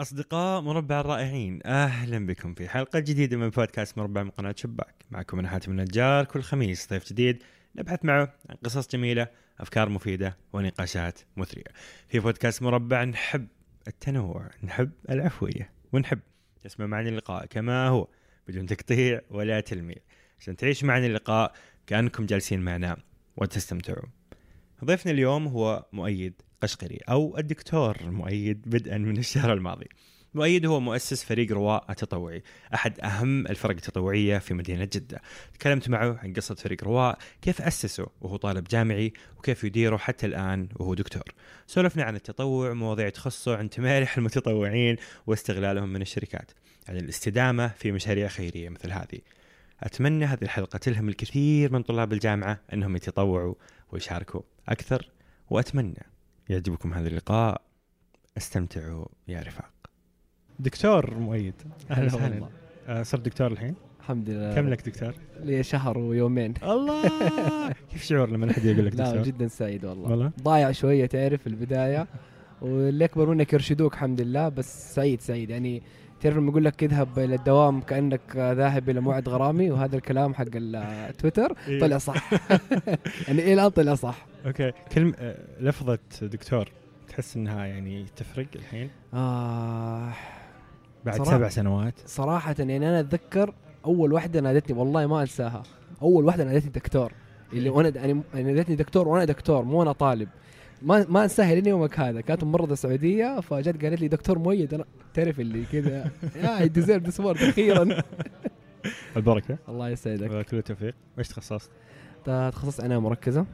أصدقاء مربع الرائعين أهلا بكم في حلقة جديدة من بودكاست مربع من قناة شباك. معكم أنا حاتم النجار كل خميس ضيف جديد نبحث معه عن قصص جميلة أفكار مفيدة ونقاشات مثرية. في بودكاست مربع نحب التنوع نحب العفوية ونحب تسمع معنا اللقاء كما هو بدون تقطيع ولا تلميع. عشان تعيش معنا اللقاء كأنكم جالسين معنا وتستمتعوا ضيفنا اليوم هو مؤيد قشقري أو الدكتور مؤيد بدءا من الشهر الماضي. مؤيد هو مؤسس فريق رواء التطوعي أحد أهم الفرق التطوعية في مدينة جدة. تكلمت معه عن قصة فريق رواء كيف أسسه وهو طالب جامعي وكيف يديره حتى الآن وهو دكتور. سولفنا عن التطوع ومواضيع تخصه عن تمارح المتطوعين واستغلالهم من الشركات عن الاستدامة في مشاريع خيرية مثل هذه. أتمنى هذه الحلقة تلهم الكثير من طلاب الجامعة أنهم يتطوعوا ويشاركوا أكثر وأتمنى يعجبكم هذا اللقاء. استمتعوا يا رفاق. دكتور مؤيد. أهلا هلا وسهلا. آه، صرت دكتور الحين؟ الحمد لله. كم لك دكتور؟ لي شهر ويومين. الله! كيف شعور لما احد يقول لك لا دكتور؟ جدا سعيد والله, والله؟ ضايع شوية تعرف في البداية. واللي اكبر منك يرشدوك الحمد لله بس سعيد سعيد. يعني تعرف لما يقول لك اذهب إلى الدوام كأنك ذاهب إلى موعد غرامي وهذا الكلام حق التويتر إيه. طلع صح. يعني إلى الآن طلع صح؟ okay. كلمة آه، لفظة دكتور تحس إنها يعني تفرق الحين؟ آه بعد صراحة. سبع سنوات. صراحة يعني أنا أتذكر أول واحدة نادتني والله ما أنساها. أول واحدة نادتني دكتور. اللي وأنا يعني نادتني دكتور وأنا دكتور مو أنا طالب. ما ما أنساها لين يومك هذا. كانت ممرضه سعودية فجت قالت لي دكتور مؤيد. أنا تعرف اللي كذا. yeah I deserve this word أخيرا. البركة. الله يسعدك. وكل التوفيق. إيش تخصصت؟ تخصص عنايه مركزة.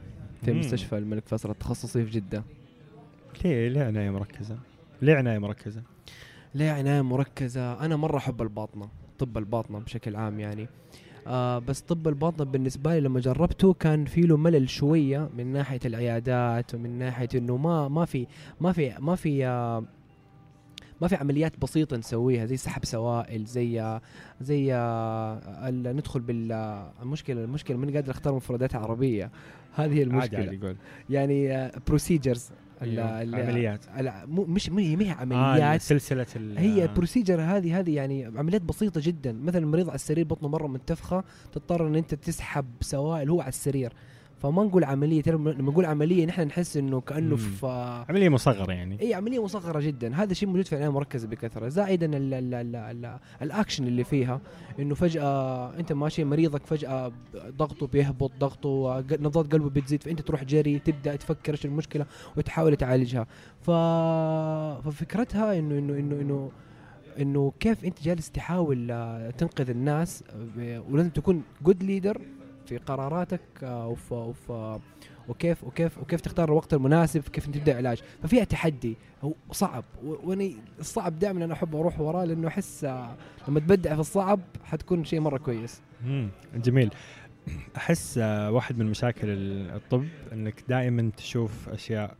في. مستشفى الملك فيصل التخصصي في جدة ليه ليه عناية مركزة؟ ليه عناية مركزة؟ ليه عناية مركزة أنا مرة أحب الباطنة طب الباطنة بشكل عام يعني آه بس طب الباطنة بالنسبة لي لما جربته كان في له ملل شوية من ناحية العيادات ومن ناحية إنه ما ما في ما في ما في آه ما في عمليات بسيطة نسويها زي سحب سوائل زي آه زي آه ندخل بال آه، المشكلة المشكلة ماني قادر أختار مفردات عربية. هذه هي عادي المشكلة. عادي يعني procedures أيوه، عمليات. مش مش هي ما هي آه عمليات. سلسلة ال- هي ال procedure هذه هذه يعني عمليات بسيطة جدا. مثلا المريض على السرير بطنه مرة منتفخه تضطر إن أنت تسحب سوائل هو على السرير. فما نقول عملية ترى لما نقول عملية نحن نحس إنه كأنه. في عملية مصغرة يعني. إي عملية مصغرة جدا. هذا الشيء موجود في العنايه المركزه بكثرة. زائدا ال ال ال ال الأكشن اللي فيها إنه فجأة أنت ماشي مريضك فجأة ضغطه بيهبط ضغطه نبضات قلبه بتزيد فأنت تروح جري تبدأ تفكر إيش المشكلة وتحاول تعالجها. ف... ففكرتها إنه إنه إنه إنه إنه كيف أنت جالس تحاول آه، تنقذ الناس آه، ولازم تكون good leader في قراراتك آه، وف وف وكيف وكيف وكيف تختار الوقت المناسب كيف تبدأ علاج ففيها تحدي هو صعب. و- وأنا الصعب دائما أنا أحب أروح وراه لأنه أحس آه، لما تبدع في الصعب حتكون شيء مرة كويس. مم. جميل. أحس آه، واحد من مشاكل ال- الطب إنك دائما تشوف أشياء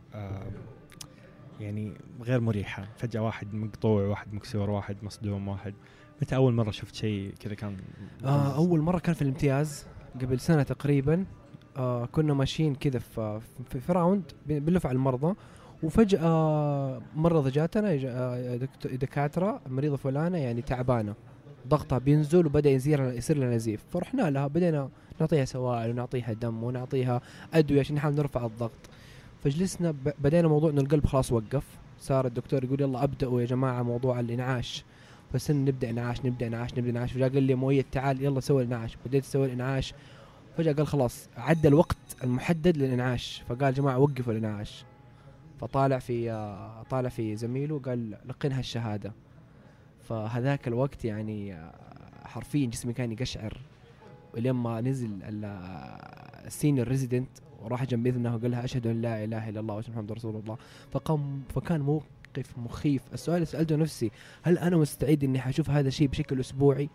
يعني غير مريحة. فجأة واحد مقطوع واحد مكسور واحد مصدوم واحد. متى أول مرة شفت شيء كذا كان؟ آه أول مرة كان في الامتياز. قبل سنة تقريبا آه كنا ماشيين كذا في, في, راوند بنلف على المرضى وفجأة مرضى جاتنا آه، دكاترة مريضة فلانة يعني تعبانة ضغطها بينزل وبدأ يصير يصير لها نزيف فرحنا لها بدينا نعطيها سوائل ونعطيها دم ونعطيها أدوية عشان نحاول نرفع الضغط. فجلسنا بدينا موضوع انه القلب خلاص وقف. صار الدكتور يقول يلا أبدأوا يا جماعة موضوع الإنعاش. بس نبدأ انعاش نبدأ انعاش نبدأ انعاش فجاه قال لي مؤيد تعال يلا سوي الانعاش بديت أسوي الانعاش فجأة قال خلاص عدى الوقت المحدد للإنعاش. فقال يا جماعة وقفوا الإنعاش. فطالع في آه، طالع في زميله قال لقنها الشهادة. فهذاك الوقت يعني آه، حرفيا جسمي كان يقشعر. ولما نزل ال- آه، ال senior resident وراح جنب إذنه وقال لها أشهد أن لا إله إلا الله وأشهد محمد رسول الله. فقام فكان موقف مخيف. السؤال اللي سألته نفسي هل أنا مستعد إني حأشوف هذا الشيء بشكل أسبوعي؟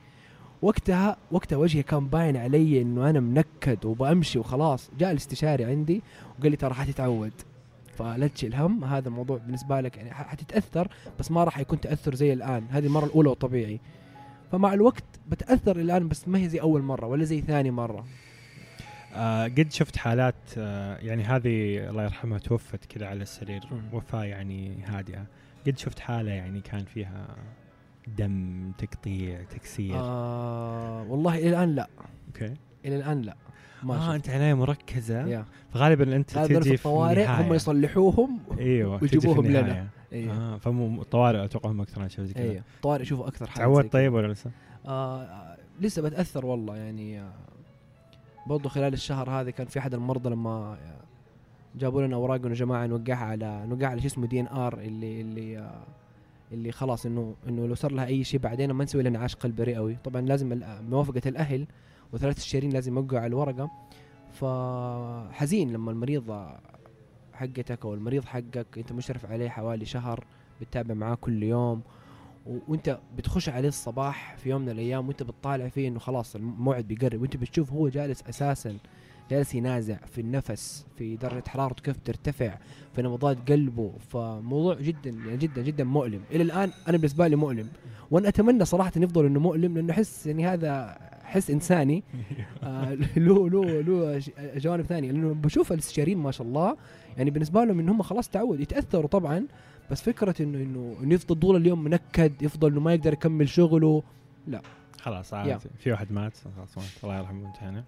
وقتها وقتها وجهي كان باين علي إنه أنا منكد وبمشي وخلاص. جاء الاستشاري عندي وقال لي ترى حتتعود فلا تشيل هم هذا الموضوع بالنسبة لك يعني حتتأثر بس ما راح يكون تأثر زي الآن. هذه المرة الأولى وطبيعي. فمع الوقت بتأثر الآن بس ما هي زي أول مرة ولا زي ثاني مرة. آه قد شفت حالات آه يعني هذه الله يرحمها توفت كذا على السرير مم. وفاة يعني هادئة قد شفت حالة يعني كان فيها دم تقطيع تكسير آه والله إلى الآن لا أوكي إلى الآن لا ما شفت. أنت عنايه مركزة يا. فغالبا أنت غالبا في تجي الطوارئ هم. يصلحوهم إيوه تجي ويجيبوهم لنا. أيوه آه فمو الطوارئ أتوقع هم أكثر شيء زي كذا أيوه طوارئ شوفوا أكثر حاجة تعودت طيب ولا لسه؟ آه آه، لسه بتأثر والله يعني آه برضو خلال الشهر هذا كان في أحد المرضى لما جابوا لنا أوراق إنه جماعة نوقعها على نوقعها على شو اسمه دي ان ار اللي اللي آه اللي خلاص انه إنه لو صار لها أي شيء بعدين ما نسوي لها انعاش قلبي رئوي. طبعا لازم موافقة الأهل وثلاث الشهرين لازم يوقعوا على الورقة. فحزين لما المريض حقتك أو المريض حقك أنت مشرف عليه حوالي شهر بتتابع معاه كل يوم. وانت بتخش عليه الصباح في يوم من الأيام وانت بتطالع فيه إنه خلاص الموعد بيقرب. وانت بتشوف هو جالس أساسا جالس ينازع في النفس في درجة حرارته كيف ترتفع في نبضات قلبه. فموضوع جدا يعني جدا جدا مؤلم. إلى الآن أنا بالنسبة لي مؤلم. وأنا أتمنى صراحة إنه يفضل إنه مؤلم لأنه أحس يعني هذا حس إنساني. آه، له له له جوانب ثانية. لأنه بشوف الاستشاريين ما شاء الله يعني بالنسبة لهم ان هم خلاص تعود. يتأثروا طبعا بس فكرة انه انه إنه يفضل طول اليوم منكد يفضل إنه ما يقدر يكمل شغله خلاص يا. عاد في واحد مات. خلاص مات. الله يرحمه انتهينا.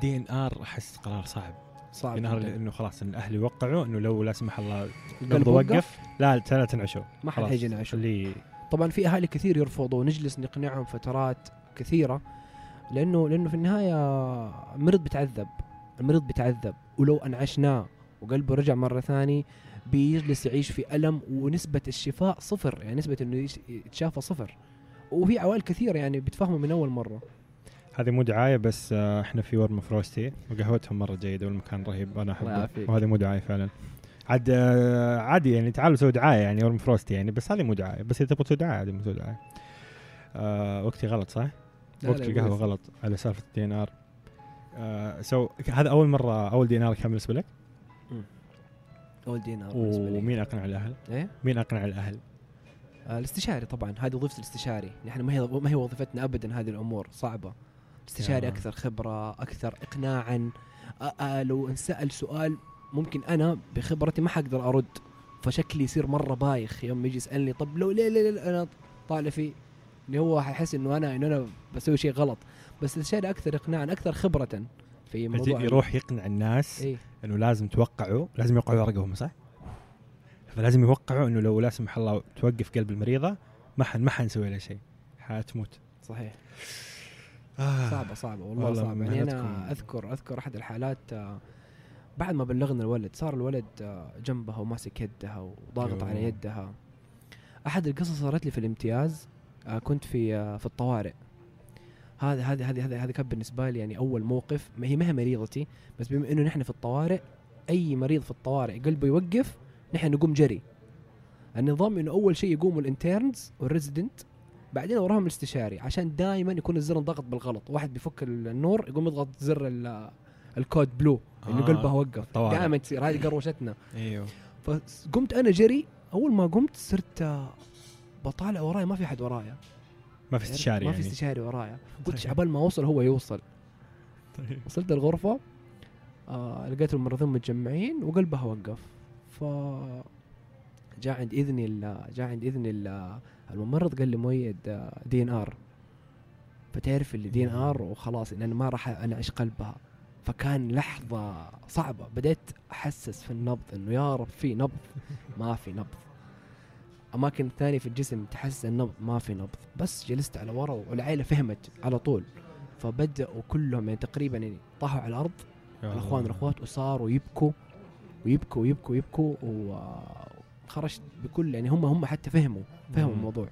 دي إن آر أحس قرار صعب. صعب. إنه خلاص إن الاهل يوقعوا إنه لو لا سمح الله القلب وقف؟ لا لا تنعشوا ما حد حيجي ينعشوا. اللي طبعا في أهالي كثير يرفضوا ونجلس نقنعهم فترات كثيرة لأنه لأنه في النهاية المريض بيتعذب المريض بيتعذب ولو أنعشناه وقلبه رجع مرة ثاني بيجلس يعيش في ألم ونسبة الشفاء صفر يعني نسبة إنه يتشافى صفر. وفي عوائل كثيرة يعني بتفهموا من أول مرة. هذه مو دعاية بس آه، إحنا في Warm Frosty وقهوتهم مرة جيدة والمكان رهيب أنا أحبه. وهذه مو دعاية فعلا. عاد آه، عادي يعني تعالوا سووا دعاية يعني Warm Frosty يعني بس هذه مو دعاية. بس إذا تبغوا تسووا دعاية هذه مو دعاية. آه وقتي غلط صح؟ وقت القهوة غلط على سالفة ال DNR so هذا أول مرة أول DNR كان بالنسبة لك أول DNR ومين أقنع الأهل؟ إيه؟ مين أقنع الأهل؟ آه الاستشاري طبعا هذه وظيفة الاستشاري. نحن ما هي ما هي وظيفتنا ابدا هذه الأمور صعبة. الاستشاري yeah. أكثر خبرة أكثر اقناعا. آه آه لو انسال سؤال ممكن أنا بخبرتي ما حقدر أرد فشكلي يصير مرة بايخ يوم يجي يسألني طب لو ليه ليه, ليه؟ أنا طالع فيه اللي هو حيحس إنه أنا إنه أنا بسوي شيء غلط. بس الاستشاري أكثر اقناعا أكثر خبرة في موضوع يروح يقنع الناس إيه. إنه لازم توقعوا لازم يوقعوا ورقهم صح؟ فلازم يوقعوا إنه لو لا سمح الله توقف قلب المريضة ما حن ما حنسوي لها شيء حتموت صحيح آه. صعبة صعبة والله, والله صعبة يعني. أنا أذكر أذكر أحد الحالات آه، بعد ما بلغنا الولد صار الولد آه، جنبها وماسك يدها وضاغط. على يدها أحد القصص صارت لي في الامتياز آه، كنت في في الطوارئ هذا هذا هذه هذا هذا كان بالنسبة لي يعني أول موقف. ما هي ما هي مريضتي بس بما إنه نحن في الطوارئ أي مريض في الطوارئ قلبه يوقف نحن نقوم جري. النظام إنه أول شيء يقوموا ال interns وال resident بعدين وراهم الاستشاري عشان دائما يكون الزر انضغط بالغلط. واحد بيفك ال- يقوم يضغط زر ال- ال code blue إنه آه، قلبه وقف. دائما تصير. هذه قروشتنا. أيوه. فقمت أنا جري. أول ما قمت صرت بطالع وراي ما في أحد ورايا. ما في استشاري ما يعني. في استشاري ورايا. قلت طيب. عبال ما اوصل هو يوصل. طيب. وصلت الغرفة آه لقيت الممرضين متجمعين وقلبها وقف. ف جاء عند اذني ال- جاء عند اذني ال- الممرض قال لي مؤيد DNR. فتعرف اللي دي إن آر وخلاص ان أنا ما راح انعش قلبها. فكان لحظة صعبة. بديت أحسس في النبض إنه يا رب في نبض. ما في نبض. أماكن ثانية في الجسم تحس النبض ما في نبض. بس جلست على ورا والعائلة فهمت على طول. فبدأوا كلهم يعني تقريبا يعني طاحوا على الأرض يا الاخوان. والاخوات وصاروا يبكوا ويبكوا ويبكوا ويبكوا وخرجت بكل يعني هم هم حتى فهموا فهموا مم. الموضوع.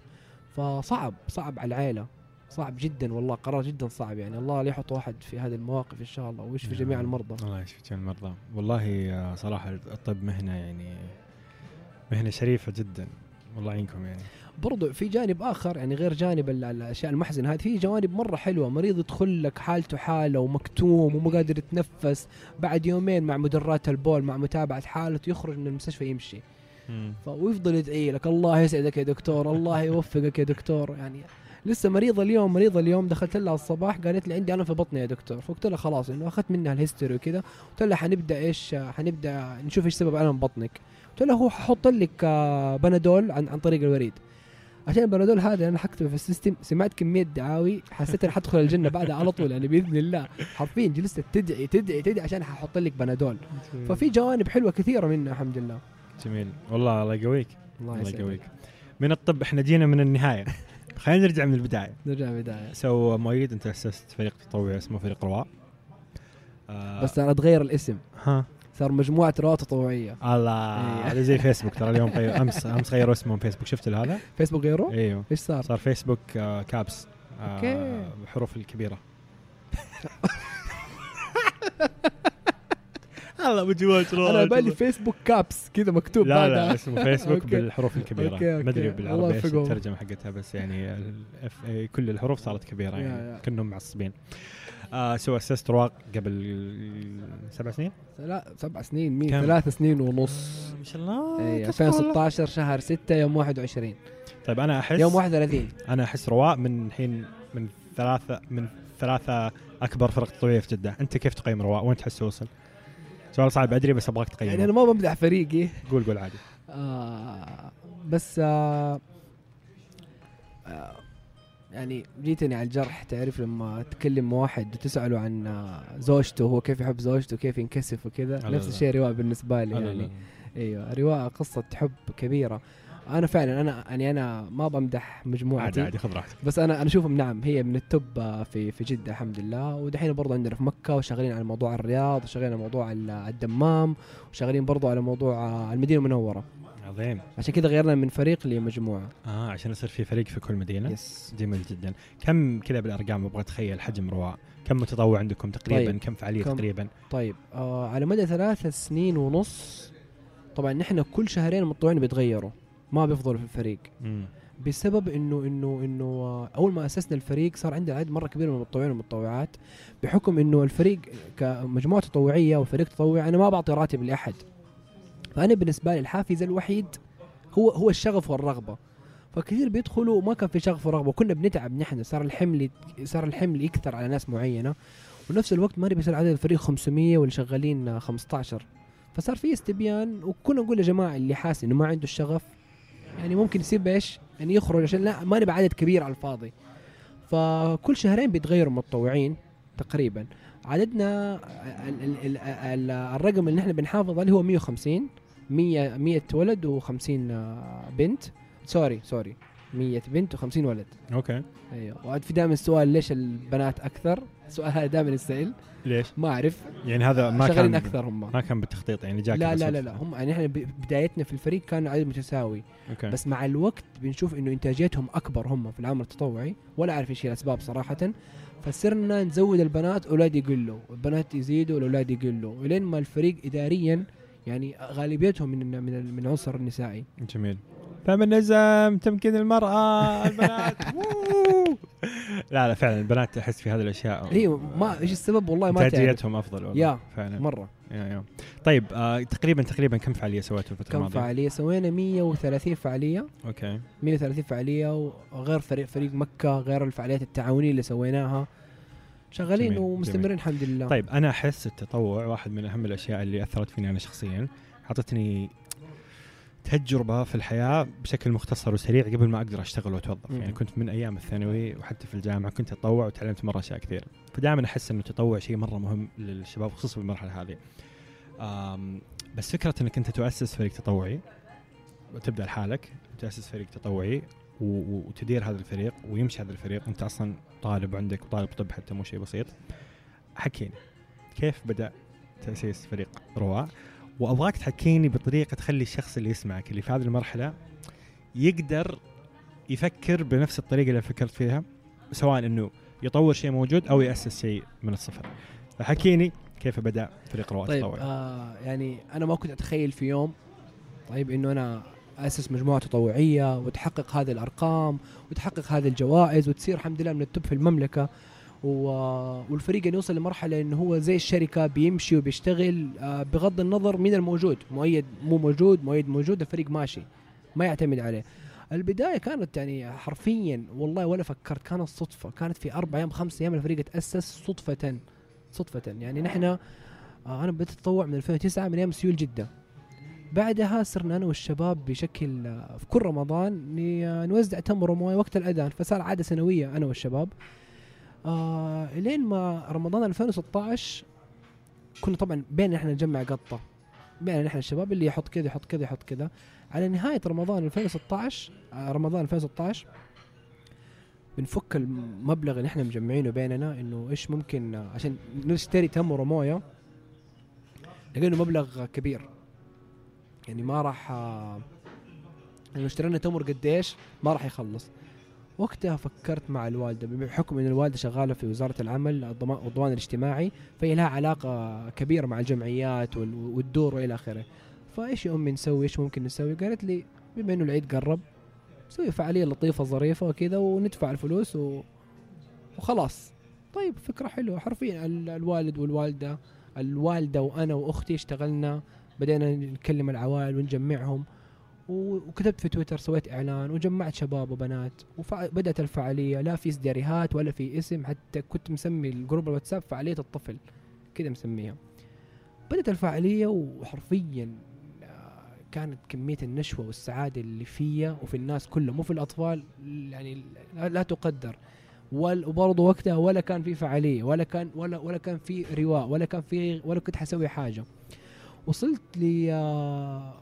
فصعب صعب على العائله صعب جدا والله قرار جدا صعب يعني. الله لا يحط واحد في هذه المواقف إن شاء الله ويشفي جميع. المرضى. الله يشفي جميع المرضى. والله صراحة الطب مهنة يعني مهنة شريفة جدا. والله يعينكم يعني. برضو في جانب آخر يعني غير جانب ال- الأشياء المحزنة هذه في جوانب مرة حلوة. مريض يدخل لك حالته حالة ومكتوم ومو قادر يتنفس بعد يومين مع مدرات البول مع متابعة حالته يخرج من المستشفى يمشي. ويفضل يدعي لك الله يسعدك يا دكتور الله يوفقك يا دكتور. يعني لسه مريضة اليوم مريضة اليوم دخلت لها الصباح قالت لي عندي ألم في بطني يا دكتور. فقلت لها خلاص إنه أخذت منها ال history وكذا قلت لها حنبدأ إيش حنبدأ نشوف إيش سبب ألم بطنك. قلت له هو ححط لك آه، بنادول عن, عن طريق الوريد. عشان البنادول هذا أنا حكتبه في ال system سمعت كمية دعاوي حسيت إني حدخل الجنة بعدها على طول يعني بإذن الله. حرفيا جلست تدعي تدعي تدعي عشان ححط لك بنادول. ففي جوانب حلوة كثيرة منه الحمد لله. جميل. والله الله يقويك. الله الله يقويك. من الطب إحنا جينا من النهاية. خلينا نرجع من البداية. نرجع بدايه so مؤيد أنت أسست فريق تطوعي اسمه فريق رواء. آه بس أنا أتغير الاسم. ها. صار مجموعة رواء تطوعيه الله إيه. هذا زي فيسبوك ترى اليوم غير أمس أمس غيروا اسمهم فيسبوك شفت هذا؟ فيسبوك غيره إيوه إيش صار صار فيسبوك آه caps آه okay. بالحروف الكبيرة الله بجوات أنا بالي فيسبوك caps كذا مكتوب لا لا اسمه فيسبوك. بالحروف الكبيرة. ما أدري بالعربي إيش. الترجمة حقتها بس يعني كل الحروف صارت كبيرة يعني. كأنهم معصبين آه so أسست رواء قبل سبع سنين؟ لا سبع سنين. مين؟ ثلاث سنين ونص. ما شاء الله. اي كفو والله. 2016 شهر 6 يوم 21 طيب أنا أحس يوم 31 أنا أحس رواء من الحين من ثلاثة من ثلاثة أكبر فرق تطوعيه في جده أنت كيف تقيم رواء وين تحس وصل سؤال صعب أدري بس أبغاك تقيمه. يعني أنا ما بمدح فريقي. قول قول عادي. آه بس آه آه يعني جيتني على الجرح تعرف لما تكلم واحد وتسأله عن زوجته هو كيف يحب زوجته كيف ينكسف وكذا نفس. الشيء رواء بالنسبة لي يعني. لا. أيوه رواء قصة حب كبيرة. أنا فعلا أنا يعني أنا ما بمدح عادي مجموعتي. عادي خذ راحتك. بس أنا أنا أشوفهم نعم هي من التوب في في جدة الحمد لله. ودحين برضو عندنا في مكة وشغالين على موضوع الرياض وشغالين على موضوع ال- الدمام وشغالين برضو على موضوع المدينة المنورة. عظيم. عشان كذا غيرنا من فريق لمجموعة. آه عشان يصير في فريق في كل مدينة. يس جميل جدا. كم كذا بالأرقام أبغى أتخيل؟ حجم رواء. كم متطوع عندكم تقريبا؟ طيب. كم فعالية كم؟ تقريبا؟ طيب آه على مدى ثلاث سنين ونص طبعا نحن كل شهرين المتطوعين بيتغيروا ما بيفضلوا في الفريق. مم. بسبب إنه إنه إنه أول ما أسسنا الفريق صار عندنا عدد مرة كبير من المتطوعين والمتطوعات بحكم إنه الفريق كمجموعة تطوعية وفريق تطوعي أنا ما بعطي راتب لأحد. فأنا بالنسبة لي الحافز الوحيد هو هو الشغف والرغبة فكثير بيدخلوا وما كان في شغف ورغبة كنا بنتعب نحن صار الحمل صار الحمل يكثر على ناس معينة ونفس الوقت ما بيصير عدد الفريق 500 واللي شغالين آه، 15 فصار في استبيان وكنا نقول يا جماعة اللي حاسس إنه ما عنده الشغف يعني ممكن يسيب إيش؟ يعني يخرج عشان لا ما نبقى عدد كبير على الفاضي. فكل شهرين بيتغيروا المتطوعين تقريبا. عددنا ال ال ال ال الرقم اللي نحن بنحافظ عليه هو 150 100 100 ولد و50 بنت. sorry sorry. 100 بنت و50 ولد. okay. أيوه. وعاد في دائما السؤال ليش البنات أكثر؟ السؤال هذا دائما يسال ليش؟ ما أعرف. يعني هذا ما كان أكثر هم. ما كان بالتخطيط يعني جاك لا لا لا. لا. هم يعني إحنا بدايتنا في الفريق كان عدد متساوي. okay. بس مع الوقت بنشوف إنه إنتاجيتهم أكبر هم في العمل التطوعي. ولا أعرف إيش هي الأسباب صراحة. فصرنا نزود البنات أولاد يقلوا. البنات يزيدوا الأولاد يقلوا. ولين ما الفريق اداريا يعني غالبيتهم من من من العنصر النسائي. جميل. feminism تمكين المرأة البنات. لا لا فعلا البنات أحس في هذه الأشياء. أيوه ما إيش السبب؟ والله ما تعرف. انتاجيتهم أفضل والله. yeah. فعلا. مرة. yeah yeah. طيب آه تقريبا تقريبا كم فعالية سويتوا الفترة كم الماضيه؟ فعالية سوينا؟ 130 فعالية. أوكي. 130 فعالية وغير فريق فريق مكة غير الفعاليات التعاونية اللي سويناها. شغالين جميل، ومستمرين الحمد لله. طيب أنا أحس التطوع واحد من أهم الأشياء اللي أثرت فيني أنا شخصيا أعطتني تجربة في الحياة بشكل مختصر وسريع قبل ما أقدر أشتغل وأتوظف. مم. يعني كنت من أيام الثانوي وحتى في الجامعة كنت أتطوع وتعلمت مرة أشياء كثير. فدائما أحس إنه التطوع شيء مرة مهم للشباب خصوصا في المرحلة هذه. بس فكرة إنك أنت تؤسس فريق تطوعي وتبدا لحالك تاسس فريق تطوعي وتدير هذا الفريق ويمشي هذا الفريق. وانت أصلا طالب عندك وطالب طب حتى مو شيء بسيط. حكيني كيف بدأ تأسيس فريق رواء؟ وأبغاك تحكيني بطريقة تخلي الشخص اللي يسمعك اللي في هذه المرحلة يقدر يفكر بنفس الطريقة اللي فكرت فيها سواء إنه يطور شيء موجود أو يأسس شيء من الصفر. فحكيني كيف بدأ فريق رواء طيب آه يعني أنا ما كنت أتخيل في يوم طيب إنه أنا أسس مجموعة تطوعية وتحقق هذه الأرقام وتحقق هذه الجوائز وتصير الحمد لله من التوب في المملكة. والفريق انه يوصل لمرحلة انه هو زي الشركة بيمشي وبيشتغل آه بغض النظر مين الموجود. مؤيد مو موجود مؤيد موجود الفريق ماشي ما يعتمد عليه. البداية كانت يعني حرفيا والله ولا فكرت كانت صدفة. كانت في أربع أيام خمس أيام الفريق تأسس صدفة صدفة. يعني نحن آه أنا بديت أتطوع من 2009 من أيام سيول جدة. بعدها صرنا أنا والشباب بشكل آه، في كل رمضان ن- نوزع تمر وموية وقت الأذان فصار عادة سنوية أنا والشباب. آه لين ما رمضان 2016 كنا طبعا بين إحنا نجمع قطة. بين إحنا الشباب اللي يحط كذا يحط كذا يحط كذا. على نهاية رمضان 2016 آه رمضان 2016 بنفك المبلغ اللي إحنا مجمعينه بيننا إنه إيش ممكن آه، عشان نشتري تمر وموية. لقينا مبلغ كبير. يعني ما راح آه، لو اشترينا تمر قديش ما راح يخلص. وقتها فكرت مع الوالدة بحكم إن الوالدة شغالة في وزارة العمل الضمان والضمان الاجتماعي فهي لها علاقة كبيرة مع الجمعيات وال- والدور وإلى آخره. فإيش يا امي نسوي إيش ممكن نسوي؟ قالت لي بما إنه العيد قرب نسوي فعالية لطيفة ظريفة وكذا وندفع الفلوس و... وخلاص. طيب فكرة حلوة. حرفيا ال- الوالد والوالدة الوالدة وأنا وأختي اشتغلنا بدينا نكلم العوائل ونجمعهم. وكتبت في تويتر سويت إعلان وجمعت شباب وبنات. وبدات الفعالية. لا في إداريات ولا في اسم حتى كنت مسمي ال group الواتساب فعالية الطفل. كذا مسميها. بدأت الفعالية وحرفيا آه، كانت كمية النشوة والسعادة اللي فيا وفي الناس كلهم مو في الأطفال يعني لا, تقدر. وبرضه وقتها ولا كان في فعالية ولا كان ولا ولا كان في رواء ولا كان في ولا كنت حسوي حاجة. وصلت ل آه،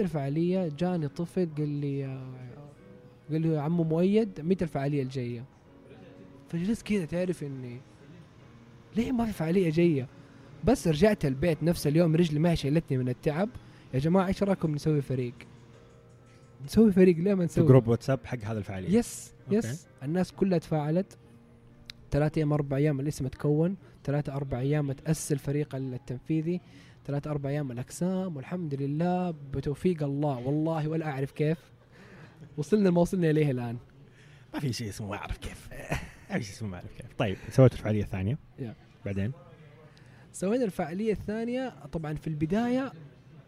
الفعالية جاني طفل قال لي آه، قال لي يا عمو مؤيد متى الفعالية الجاية؟ فجلست كذا تعرف إني ليه ما في فعالية جاية؟ بس رجعت البيت نفس اليوم رجلي ما شيلتني من التعب يا جماعة إيش رأيكم نسوي فريق؟ نسوي فريق ليه ما في نسوي؟ group واتساب حق هذا الفعالية yes okay. yes الناس كلها تفاعلت ثلاثة أيام أربع أيام الاسم تكون ثلاثة أربع أيام تأسس الفريق التنفيذي ثلاثة أربع أيام الأقسام والحمد لله بتوفيق الله. والله ولا أعرف كيف. وصلنا لما وصلنا إليه الآن. ما في شيء اسمه ما أعرف كيف. ما في شيء اسمه ما أعرف كيف. طيب سويت الفعالية الثانية. yeah. بعدين؟ سوينا الفعالية الثانية. طبعا في البداية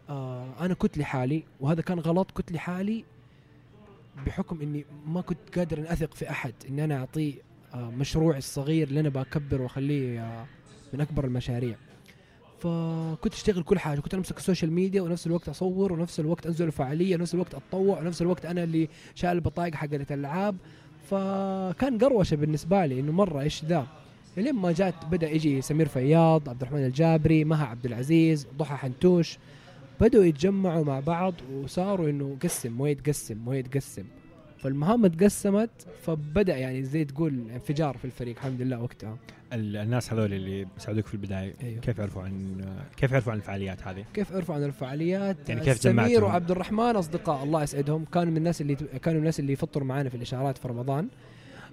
آه أنا كنت لحالي وهذا كان غلط. كنت لحالي بحكم إني ما كنت قادر أن أثق في أحد إني أنا أعطيه آه مشروعي الصغير اللي أنا بكبر وأخليه آه من أكبر المشاريع. فكنت أشتغل كل حاجة. كنت أمسك ال social media ونفس الوقت أصور ونفس الوقت أنزل الفعالية ونفس الوقت أتطوع ونفس الوقت أنا اللي شايل البطايق حقت الألعاب. فكان قروشة بالنسبة لي إنه مرة إيش ذا؟ لين ما جات بدأ يجي سمير فياض عبد الرحمن الجابري مها عبد العزيز ضحى حنتوش. بدأوا يتجمعوا مع بعض وصاروا إنه قسم مويه قسم مويه قسم فالمهام تقسمت فبدأ يعني زي تقول انفجار في الفريق الحمد لله وقتها ال- الناس هذول اللي ساعدوك في البداية أيوه. كيف عرفوا عن كيف عرفوا عن الفعاليات هذه؟ كيف عرفوا عن الفعاليات يعني كيف سمير جمعتهم؟ وعبد الرحمن أصدقاء الله يسعدهم كانوا من الناس اللي كانوا من الناس اللي يفطروا معنا في الإشارات في رمضان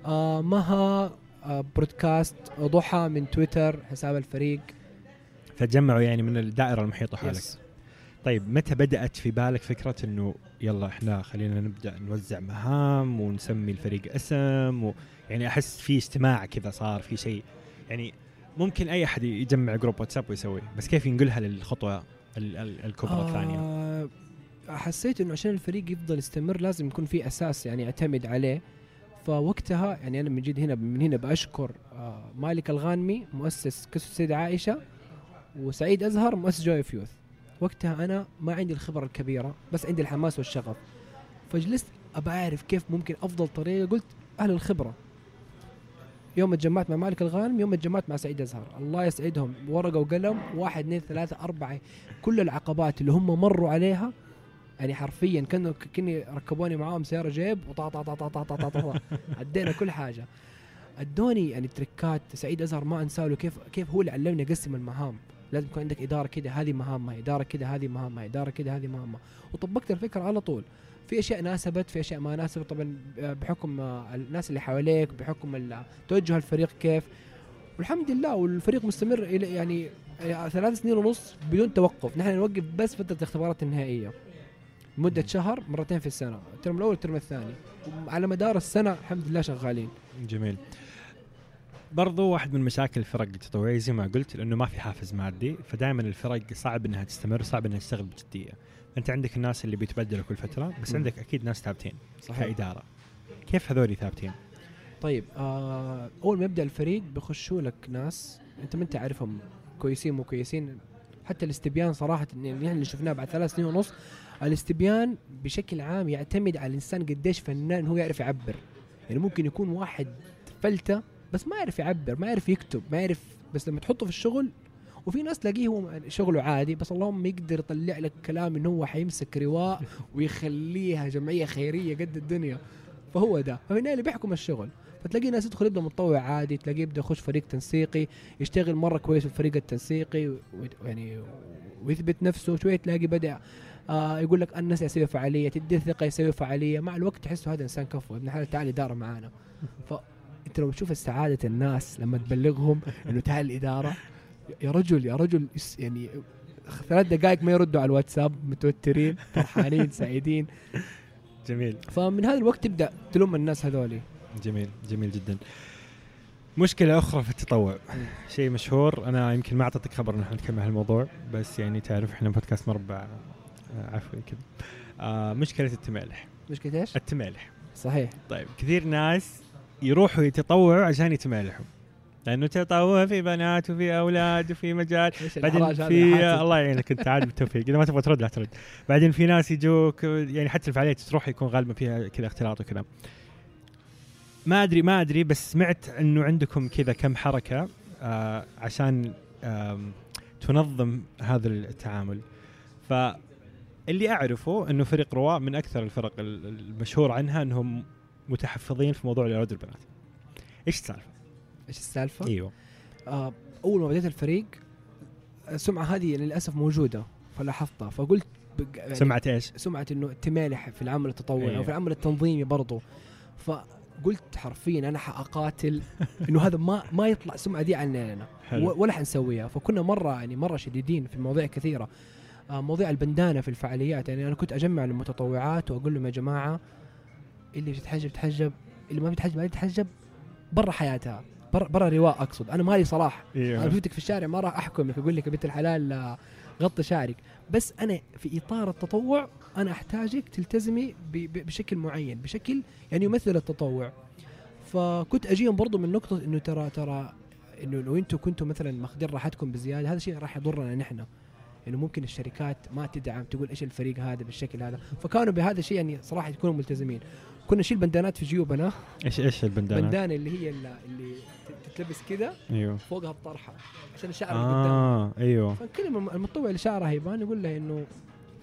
آه مها آه broadcast ضحى من تويتر حساب الفريق فتجمعوا يعني من الدائرة المحيطة حولك yes. طيب متى بدأت في بالك فكرة إنه يلا إحنا خلينا نبدأ نوزع مهام ونسمي الفريق اسم و يعني أحس في اجتماع كذا صار في شيء. يعني ممكن أي أحد يجمع group واتساب ويسوي بس كيف ينقلها للخطوة ال- ال- الكبرى الثانية؟ آه حسيت إنه عشان الفريق يفضل يستمر لازم يكون في أساس يعني اعتمد عليه. فوقتها يعني أنا من جد هنا من هنا بأشكر آه مالك الغانمي مؤسس قصه السيده عائشة وسعيد أزهر مؤسس جوي أوف يوث. وقتها أنا ما عندي الخبرة الكبيرة بس عندي الحماس والشغف. فجلست أبى أعرف كيف ممكن أفضل طريقة قلت أهل الخبرة. يوم اتجمعت مع مالك الغانم يوم اتجمعت مع سعيد أزهر. الله يسعدهم ورقة وقلم واحد اثنين ثلاثة أربعة. كل العقبات اللي هم مروا عليها يعني حرفيا كانوا كني ركبوني معاهم سيارة جيب وطا طا طا طا طا طا طا عدينا كل حاجة. أدوني يعني تركات سعيد أزهر ما انساه كيف كيف هو اللي علمني اقسم المهام. لازم يكون عندك إدارة كده هذه مهامها إدارة كده هذه مهامها إدارة كده هذه مهامها وطبقت الفكرة على طول. في أشياء ناسبت في أشياء ما ناسبت. طبعا بحكم آه، الناس اللي حواليك بحكم توجه الفريق كيف. والحمد لله والفريق مستمر إلى يعني آه، ثلاث سنين ونص بدون توقف. نحن نوقف بس فترة الاختبارات النهائية. مدة شهر مرتين في السنة الترم الأول والترم الثاني. على مدار السنة الحمد لله شغالين. جميل. برضو واحد من مشاكل الفرق التطوعية زي ما قلت لأنه ما في حافز مادي فدائما الفرق صعب إنها تستمر صعب إنها تشتغل بجدية. أنت عندك الناس اللي بيتبدلوا كل فترة بس. عندك أكيد ناس ثابتين صحيح. كإدارة. كيف هذول ثابتين؟ طيب آه أول ما يبدأ الفريق بيخشوا لك ناس أنت ما أنت عارفهم كويسين مو كويسين. حتى الاستبيان صراحة يعني اللي شفناه بعد ثلاث سنين ونص الاستبيان بشكل عام يعتمد على الإنسان قديش فنان هو يعرف يعبر. يعني ممكن يكون واحد فلتة بس ما يعرف يعبر ما يعرف يكتب ما يعرف بس لما تحطه في الشغل وفي ناس تلاقيه هو شغله عادي بس اللهم يقدر يطلع لك كلام إنه هو حيمسك رواء ويخليها جمعية خيرية قد الدنيا. فهو ده. النهايه اللي بيحكم الشغل. فتلاقي ناس يدخل يبدأ متطوع عادي تلاقيه يبدأ يخش فريق تنسيقي يشتغل مرة كويس في الفريق التنسيقي يعني ويثبت نفسه شوية تلاقي بدأ آه يقول لك الناس يسوي فعالية تدي ثقة يسوي فعالية. مع الوقت تحسه هذا إنسان كفو ابن حلال تعال إدارة معانا. فانت لو تشوف السعاده الناس لما تبلغهم انه تعال الإدارة يا رجل يا رجل يعني ثلاث دقائق ما يردوا على الواتساب متوترين فرحانين سعيدين. جميل. فمن هذا الوقت تبدأ تلوم الناس هذولي. جميل جميل جدا. مشكلة أخرى في التطوع. شيء مشهور أنا يمكن ما أعطيتك خبر إن إحنا نتكلم عن الموضوع بس يعني تعرف إحنا بودكاست مربع آه، عفوي كذا. آه مشكلة التمالح. مشكلة إيش؟ التمالح. صحيح. طيب كثير ناس يروحوا يتطوعوا عشان يتمالحوا. لأنه تطوع في بنات وفي أولاد وفي مجال. بعدين في الله يعينك أنت عاد بالتوفيق. إذا ما تبغى ترد لا ترد. بعدين في ناس يجوك يعني حتى الفعاليات تروح يكون غالبا فيها كذا اختلاط وكذا. ما أدري ما أدري بس سمعت إنه عندكم كذا كم حركة آه عشان آه تنظم هذا التعامل. فاللي أعرفه إنه فريق رواء من أكثر الفرق المشهور عنها إنهم متحفظين في موضوع الاولاد والبنات إيش السالفة؟ إيش السالفة؟ إيوه. آه أول ما بديت الفريق السمعة هذه للأسف موجودة فلاحظتها فقلت يعني سمعة إيش؟ سمعة إنه تمالح في العمل التطوعي أيوه. أو في العمل التنظيمي برضه ف قلت حرفيا أنا حأقاتل إنه هذا ما ما يطلع السمعة دي عننا ولا حنسويها. فكنا مرة يعني مرة شديدين في مواضيع كثيرة. آه مواضيع البندانة في الفعاليات. يعني أنا كنت أجمع المتطوعات وأقول لهم يا جماعة اللي بتتحجب تحجب اللي ما بتحجب ما بتحجب برا حياتها برا برا رواء أقصد. أنا مالي صلاح. إيه. أنا شفتك في الشارع ما راح احكمك أقول لك يا بنت الحلال غطي شعرك. بس أنا في إطار التطوع أنا أحتاجك تلتزمي بشكل معين بشكل يعني يمثل التطوع. فكنت أجيهم برضو من نقطة إنه ترى ترى إنه لو أنتم كنتم مثلا ماخذين راحتكم بزيادة هذا الشيء راح يضرنا نحن. إنه ممكن الشركات ما تدعم تقول إيش الفريق هذا بالشكل هذا. فكانوا بهذا الشيء يعني صراحة يكونوا ملتزمين. كنا نشيل بندانات في جيوبنا. إيش إيش البندانه؟ بندانة اللي هي اللي تتلبس كذا أيوه. فوقها الطرحه عشان الشعر آه أيوه. فنكلم المتطوع اللي شعره يبان يقول له إنه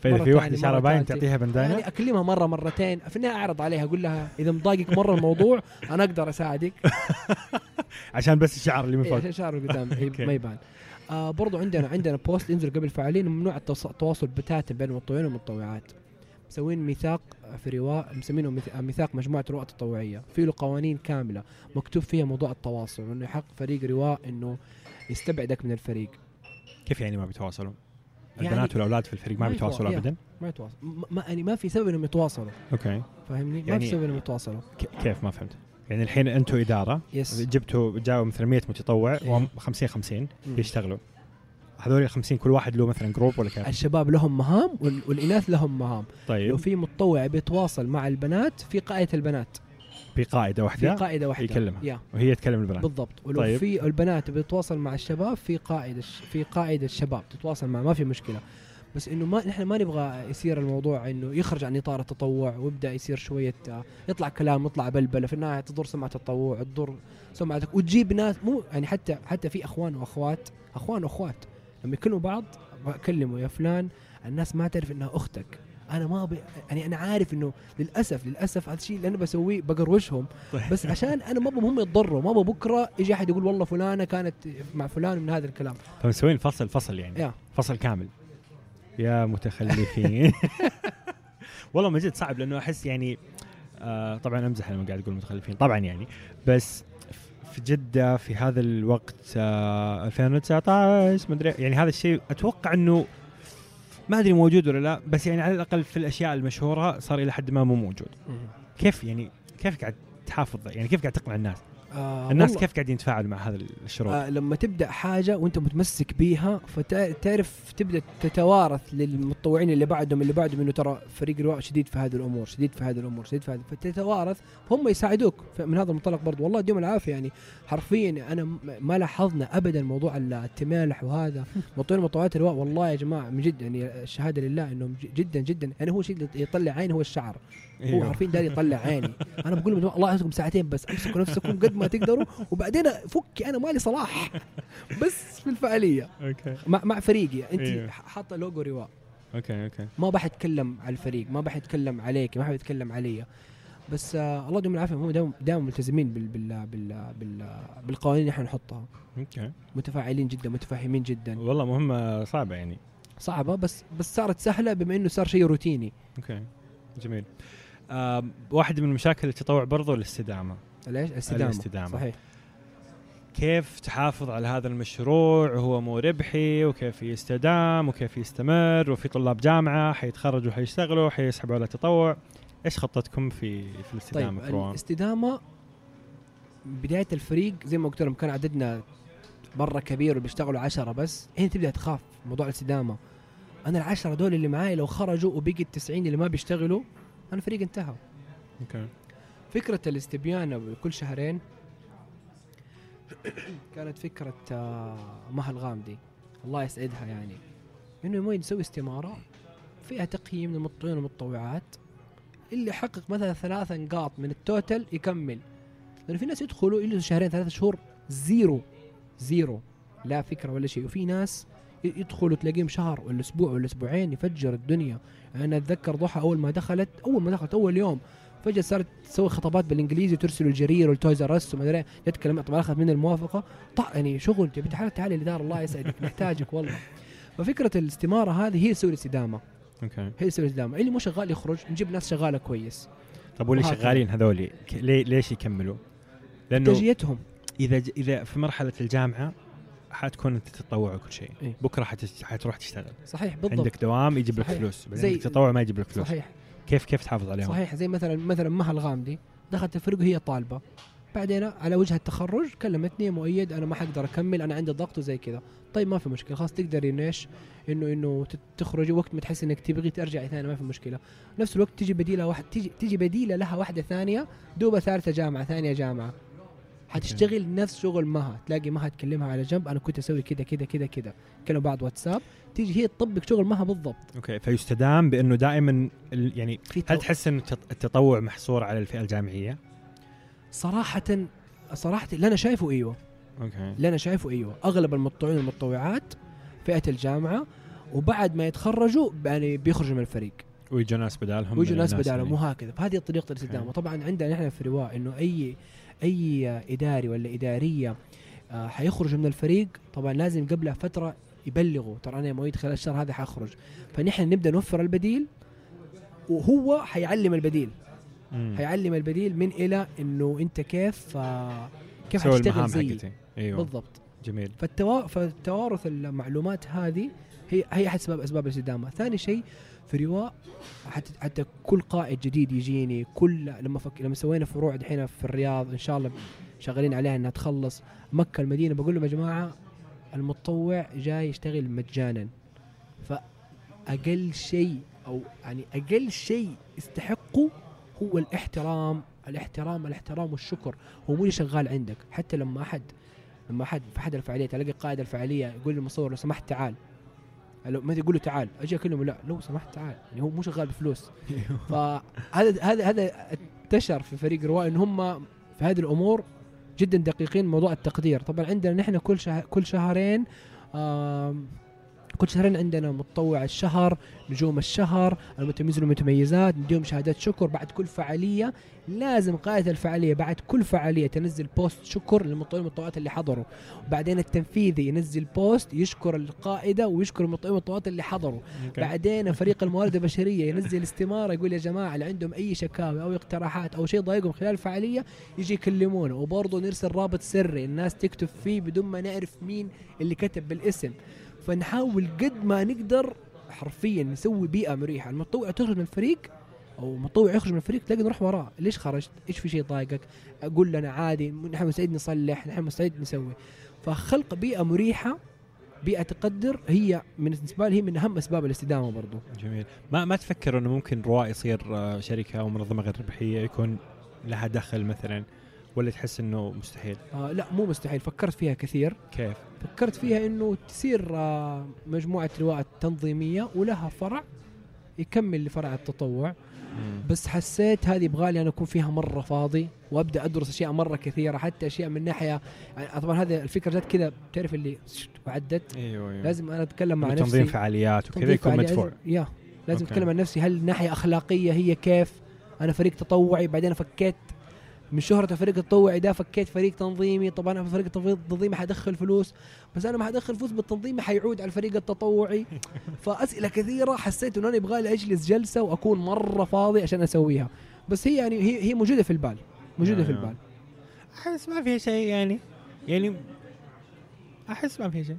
فإذا في واحدة شعرها باين تعطيها بندانة؟ يعني أكلمها مرة مرتين في النهاية أعرض عليها أقول لها إذا مضايقك مرة الموضوع أنا أقدر أساعدك. عشان بس الشعر اللي من فوق. عشان الشعر اللي قدام. ما يبان. آه برضو عندنا عندنا بوست ينزل قبل فعالين ممنوع التواصل بتاتا بين المتطوعين والمتطوعات. مسوين ميثاق في رواء مسمينه ميثاق مجموعة رواء تطوعية في له قوانين كاملة مكتوب فيها موضوع التواصل إنه يحق فريق رواء إنه يستبعدك من الفريق كيف يعني ما بيتواصلوا؟ يعني البنات والأولاد في الفريق ما, بيتواصلوا ابدا؟ ما يتواصلوا ما يعني ما في سبب إنهم يتواصلوا okay فاهمني؟ يعني ما في سبب إنهم يتواصلوا كيف ما فهمت؟ يعني الحين أنتم إدارة yes. جبتوا جاوا مثلا 100 متطوع وهم 50 50 بيشتغلوا هذول ال 50 كل واحد له مثلا جروب ولا كيف؟ الشباب لهم مهام والإناث لهم مهام. طيب. لو في متطوع بيتواصل مع البنات في قائده البنات. في قاعدة واحدة في قاعدة واحدة. يكلمها. يا. وهي تكلم البنات. بالضبط. ولو طيب. في البنات بيتواصل مع الشباب في قائده في قائده الشباب تتواصل مع ما في مشكلة. بس إنه ما نحن ما نبغى يصير الموضوع إنه يخرج عن إطار التطوع ويبدأ يصير شوية يطلع كلام يطلع بلبلة. في النهاية تضر سمعة التطوع تضر سمعتك. وتجيب ناس مو يعني حتى حتى في أخوان وأخوات أخوان وأخوات. لما يكونوا بعض بكلمه يا فلان الناس ما تعرف إنها أختك. أنا ما بي يعني أنا عارف إنه للاسف للأسف هذا الشيء اللي أنا بسويه بقروشهم طيب. بس عشان أنا ما هم يتضروا ما بكرة يجي أحد يقول والله فلانة كانت مع فلان من هذا الكلام. فمسوين فصل فصل يعني. يا. فصل كامل. يا متخلفين. والله من جد صعب لأنه أحس يعني آه طبعا أمزح لما قاعد أقول متخلفين. طبعا يعني. بس في جدة في هذا الوقت آه 2019 مدري يعني هذا الشيء أتوقع إنه ما أدري موجود ولا لا بس يعني على الأقل في الأشياء المشهورة صار إلى حد ما مو موجود. كيف يعني كيف قاعد تحافظ؟ يعني كيف قاعد تقنع الناس؟ آه الناس كيف قاعدين يتفاعلوا مع هذا الشروط؟ آه لما تبدأ حاجة وأنت متمسك بيها فتعرف تبدأ تتوارث للمتطوعين اللي بعدهم اللي بعدهم إنه ترى فريق رواء شديد في هذه الأمور شديد في هذه الأمور شديد في هذه فتتوارث هم يساعدوك من هذا المنطلق برضو. والله يديهم العافية يعني. حرفيا أنا ما لاحظنا ابدا موضوع التمالح وهذا. مطوعين مطوعات الرواء والله يا جماعة من جد يعني الشهادة لله إنهم جدا جدا. يعني هو شيء يطلع عين هو الشعر. هو أيوه. عارفين ده يطلع عيني. أنا بقول لهم الله يعطيكم ساعتين بس أمسكوا نفسكم قد ما تقدروا وبعدين فكي أنا مالي صلاح. بس في الفعالية. okay. مع مع فريقي. أنت أيوه. حاطة لوجو رواء okay okay. ما بحتكلم على الفريق ما بحتكلم عليك ما حيتكلم علي. بس آه الله يديم العافية. هم دائما دائما ملتزمين بال بال بال بال بالقوانين اللي إحنا نحطها. okay. متفاعلين جدا متفاهمين جدا. والله مهمة صعبة يعني. صعبة بس بس صارت سهلة بما إنه صار شيء روتيني. okay. جميل. واحد من مشاكل التطوع برضو الاستدامة ليش؟ الاستدامه الاستدامة. صحيح كيف تحافظ على هذا المشروع وهو مو ربحي وكيف يستدام وكيف يستمر وفي طلاب جامعة حيتخرجوا حيشتغلوا حيسحبوا على التطوع إيش خطتكم في في الاستدامة طيب في روان؟ الاستدامة بداية الفريق زي ما قلت لهم كان عددنا مرة كبير وبيشتغلوا عشرة بس هنا تبدأ تخاف موضوع الاستدامة أنا العشرة دول اللي معاي لو خرجوا وبقي التسعين اللي ما بيشتغلوا الفريق انتهى. أوكي. فكرة الاستبيان كل شهرين كانت فكرة آه، مها الغامدي الله يسعدها يعني. إنه يمين نسوي استمارة فيها تقييم للمطوعين والمتطوعات. اللي يحقق مثلا ثلاثة نقاط من ال total يكمل. لأنه في ناس يدخلوا يجلسوا شهرين ثلاثة شهور zero. zero. لا فكرة ولا شيء. وفي ناس ي- يدخلوا تلاقيهم شهر ولا أسبوع ولا أسبوعين يفجر الدنيا. أنا أتذكر ضحى أول ما دخلت أول ما دخلت أول يوم فجأة صارت تسوي خطابات بالإنجليزي وترسل لجرير وال Toys R Us وما أدري إيه. تتكلم طبعا اخذ مني الموافقة. طع يعني شغل تبي تعال تعال الاداره الله يسعدك نحتاجك والله. ففكرة الاستمارة هذه هي تسوي الاستدامة. أوكي. هي تسوي الاستدامة. اللي مو شغال يخرج نجيب ناس شغالة كويس. طب واللي. شغالين ليه ليش يكملوا؟ لأنه تجيتهم إذا ج- إذا في مرحلة الجامعة حتكون انت تتطوع وكل شيء. إيه. بكرة حتروح تشتغل. صحيح بالضبط. عندك دوام يجيب لك. فلوس. بعدين زي- عندك تطوع ما يجيب لك فلوس. صحيح. كيف كيف تحافظ عليهم؟ صحيح زي مثلا مثلا مها الغامدي دخلت الفريق وهي طالبة. بعدين على وجه التخرج كلمتني مؤيد أنا ما حقدر أكمل أنا عندي ضغط وزي كذا. طيب ما في مشكلة خلاص تقدري إنه إيش إنه انه تخرجي وقت ما تحس إنك تبغي ترجعي ثاني ما في مشكلة. نفس الوقت تجي بديلة واحد تجي تجي بديلة لها واحدة ثانية دوبة ثالثة جامعة ثانية جامعة. حتشتغل نفس شغل مها. تلاقي مها تكلمها على جنب أنا كنت أسوي كذا كذا كذا كذا. كلموا بعض واتساب. تيجي هي تطبق شغل مها بالضبط. أوكي فيستدام بأنه دائما يعني هل تحس التط- التطوع محصور على الفئة الجامعية؟ صراحة صراحة اللي أنا شايفه إيوه. أوكي. اللي أنا شايفه إيوه. أغلب المتطوعين والمتطوعات فئة الجامعة وبعد ما يتخرجوا يعني بيخرجوا من الفريق. ويجوا ناس بدالهم ويجوا ناس بدالهم اللي- وهكذا. فهذه طريقة الاستدامة. طبعا عندنا نحن في رواء إنه أي أي إداري ولا إدارية آه، حيخرجوا من الفريق طبعا لازم قبلها فترة يبلغوا. ترى أنا مويد خلال الشهر هذا حخرج. فنحن نبدأ نوفر البديل وهو حيعلم البديل. مم. حيعلم البديل من إلى إنه أنت كيف آه، كيف حتشتغل زيي. حقتي. أيوه. بالضبط. جميل. فالتوا... فالتوارث المعلومات هذه هي هي أحد اسباب أسباب الاستدامة، ثاني شيء في رواء حتى حتى كل قائد جديد يجيني كل لما فك... لما سوينا فروع دحين في الرياض إن شاء الله شغالين عليها إنها تخلص. مكة المدينة بقول لهم يا جماعة المتطوع جاي يشتغل مجانا. فأقل شيء أو يعني أقل شيء يستحقه هو الاحترام. الاحترام الاحترام والشكر. هو مو شغال عندك. حتى لما أحد لما أحد في أحد الفعاليات ألاقي قائد الفعالية يقول للمصور لو سمحت تعال. لو ما يقول له تعال. أجي أكلمه لا لو سمحت تعال. يعني هو مو شغال بفلوس. فهذا هذا هذا انتشر في فريق رواء إن هم في هذه الأمور جدا دقيقين موضوع التقدير. طبعا عندنا نحن كل شهر كل شهرين كل شهرين عندنا متطوع الشهر نجوم الشهر المتميزين والمتميزات نديهم شهادات شكر بعد كل فعالية. لازم قائد الفعالية بعد كل فعالية تنزل post شكر للمتطوعين والمتطوعات اللي حضروا. وبعدين التنفيذي ينزل post يشكر القائدة ويشكر المتطوعين والمتطوعات اللي حضروا. okay. بعدين فريق الموارد البشرية ينزل استمارة يقول يا جماعة اللي عندهم أي شكاوى أو اقتراحات أو شيء ضايقهم خلال الفعالية؟ يجي يكلمونا. وبرضه نرسل رابط سري الناس تكتب فيه بدون ما نعرف مين اللي كتب بالاسم. فنحاول قد ما نقدر حرفيا نسوي بيئة مريحة. المتطوع تخرج من الفريق أو متطوع يخرج من الفريق تلاقي نروح وراه. ليش خرجت؟ إيش في شيء ضايقك أقول لنا عادي نحن مستعد نصلح نحن مستعد نسوي. فخلق بيئة مريحة بيئة تقدر هي من بالنسبة لي هي من أهم أسباب الاستدامة برضو. جميل. ما ما تفكر إنه ممكن رواء يصير آه، شركة أو منظمة غير ربحية يكون لها دخل مثلا؟ ولا تحس إنه مستحيل؟ آه لا مو مستحيل. فكرت فيها كثير. كيف؟ فكرت فيها إنه تصير آه مجموعة لواء تنظيمية ولها فرع يكمل لفرع التطوع. بس حسيت هذه يبغى لي أنا أكون فيها مرة فاضي وأبدأ أدرس أشياء مرة كثيرة حتى أشياء من ناحية يعني طبعا هذه الفكرة جت كذا تعرف اللي وعدت أيوه أيوه. لازم أنا أتكلم مع تنظيم نفسي. فعاليات وكذا تنظيم يكون. مدفوع. يا لازم. أتكلم عن نفسي. هل الناحية أخلاقية هي كيف؟ أنا فريق تطوعي بعدين فكيت من شهرة الفريق التطوعي ده فكيت فريق تنظيمي. طبعا أنا في الفريق التنظيمي حدخل فلوس بس أنا ما حدخل فلوس بالتنظيمي حيعود على الفريق التطوعي. فأسئلة كثيرة حسيت إنه أنا يبغى لي أجلس جلسة وأكون مرة فاضي عشان أسويها. بس هي يعني هي هي موجودة في البال موجودة في آه. البال. أحس ما فيها شيء يعني يعني أحس ما فيها شيء.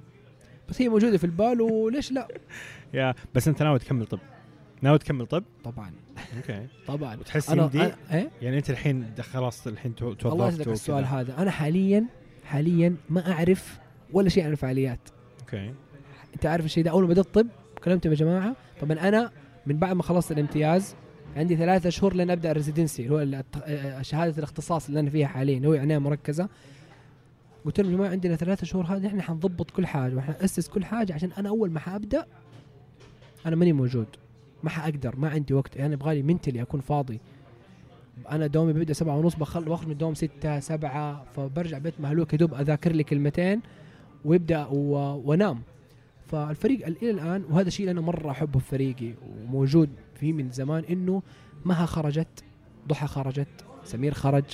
بس هي موجودة في البال وليش لا؟ يا بس أنت ناوي تكمل طب. ناوي تكمل طب؟ طبعا. okay. طبعا. وتحس يمدي أنا- إيه؟ يعني أنت الحين خلاص الحين تو- توظفت الله يسعدك. السؤال هذا. أنا حاليا حاليا ما أعرف ولا شيء عن الفعاليات. okay. أنت عارف الشيء ده؟ أول ما بدأت طب كلمتهم يا جماعة. طبعا أنا من بعد ما خلصت الامتياز عندي ثلاثة شهور لين أبدأ ال residency اللي هو آه، شهادة الاختصاص اللي أنا فيها حاليا اللي هو عناية مركزة. قلت لهم يا جماعة عندنا ثلاثة شهور هذه إحنا حنضبط كل حاجة وحنأسس كل حاجة عشان أنا أول ما حأبدأ أنا ماني موجود. ما حأقدر ما عندي وقت. يعني يبغى لي منتلي أكون فاضي. أنا دومي بيبدأ سبعة ونص بخل بخرج من الدوم ستة سبعة فبرجع بيت مهلوك. يا دوب أذاكر لي كلمتين ويبدأ و... وأنام. فالفريق ال- إلى الآن وهذا الشيء اللي أنا مرة أحبه في فريقي وموجود فيه من زمان إنه مها خرجت ضحى خرجت سمير خرج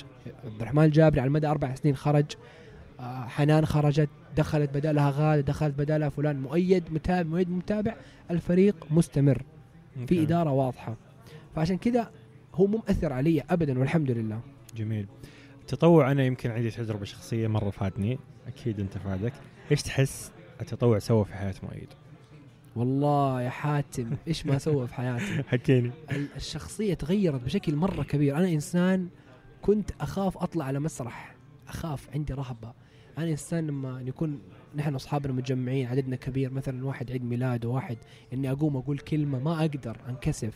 عبد الرحمن الجابري على مدى أربع سنين خرج آه، حنان خرجت دخلت بدالها غادة دخلت بدالها فلان مؤيد متابع مؤيد متابع الفريق مستمر. في. إدارة واضحة. فعشان كذا هو مو مؤثر علي ابدا والحمد لله. جميل. التطوع أنا يمكن عندي تجربة شخصية مرة فادني. أكيد أنت فادك. إيش تحس التطوع سوى في حياة مؤيد؟ والله يا حاتم إيش ما سوى في حياتي؟ حكيني. ال- الشخصية تغيرت بشكل مرة كبير. أنا إنسان كنت أخاف أطلع على مسرح. أخاف عندي رهبة. أنا إنسان لما نكون نحن أصحابنا متجمعين عددنا كبير مثلا واحد عيد ميلاد وواحد إني أقوم أقول كلمة ما أقدر أنكسف.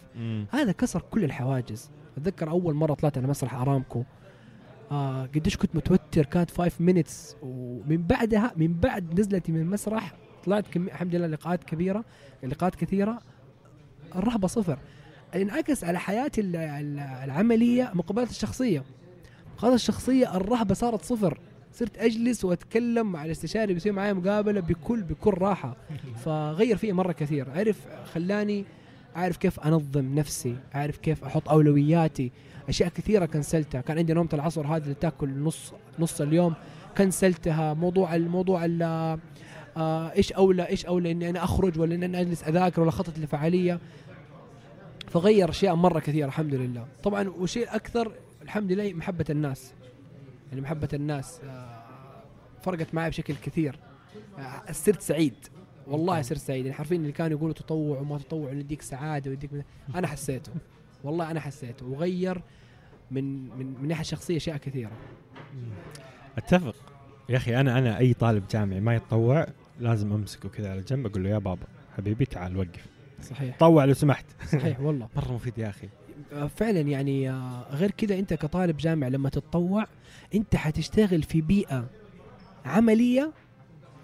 هذا كسر كل الحواجز. أتذكر أول مرة طلعت على مسرح أرامكو. آه قديش كنت متوتر كانت 5 مينتس ومن بعدها من بعد نزلتي من المسرح طلعت كم... الحمد لله لقاءات كبيرة لقاءات كثيرة. الرهبة صفر. انعكس على حياتي ال- ال- العملية مقابلات الشخصية. مقابلات الشخصية الرهبة صارت صفر. صرت أجلس وأتكلم مع الاستشاري بيسوي معي مقابلة بكل بكل راحة. فغير فيا مرة كثير. عرف خلاني أعرف كيف أنظم نفسي أعرف كيف أحط أولوياتي. أشياء كثيرة كنسلتها. كان عندي نومة العصر هذه اللي تأكل نص نص اليوم. كنسلتها. موضوع الموضوع ال- آه إيش اولى إيش أولى إني أنا أخرج ولا إني أنا أجلس أذاكر ولا اخطط لفعاليه فغير أشياء مرة كثيرة الحمد لله. طبعا وشيء أكثر الحمد لله محبة الناس. يعني محبة الناس آه فرقت معي بشكل كثير. آه صرت سعيد. والله صرت سعيد. يعني حرفيا اللي كانوا يقولوا تطوع وما تطوع يديك سعادة ويديك. أنا حسيته. والله أنا حسيته. وغير من من من ناحية شخصية أشياء كثيرة. أتفق. يا أخي أنا أنا أي طالب جامعي ما يتطوع لازم أمسكه كذا على جنب أقول له يا بابا حبيبي تعال وقف. صحيح. طوع لو سمحت. صحيح والله. مرة مفيد يا أخي. آه، فعلا يعني غير كذا أنت كطالب جامع لما تتطوع انت حتشتغل في بيئة عملية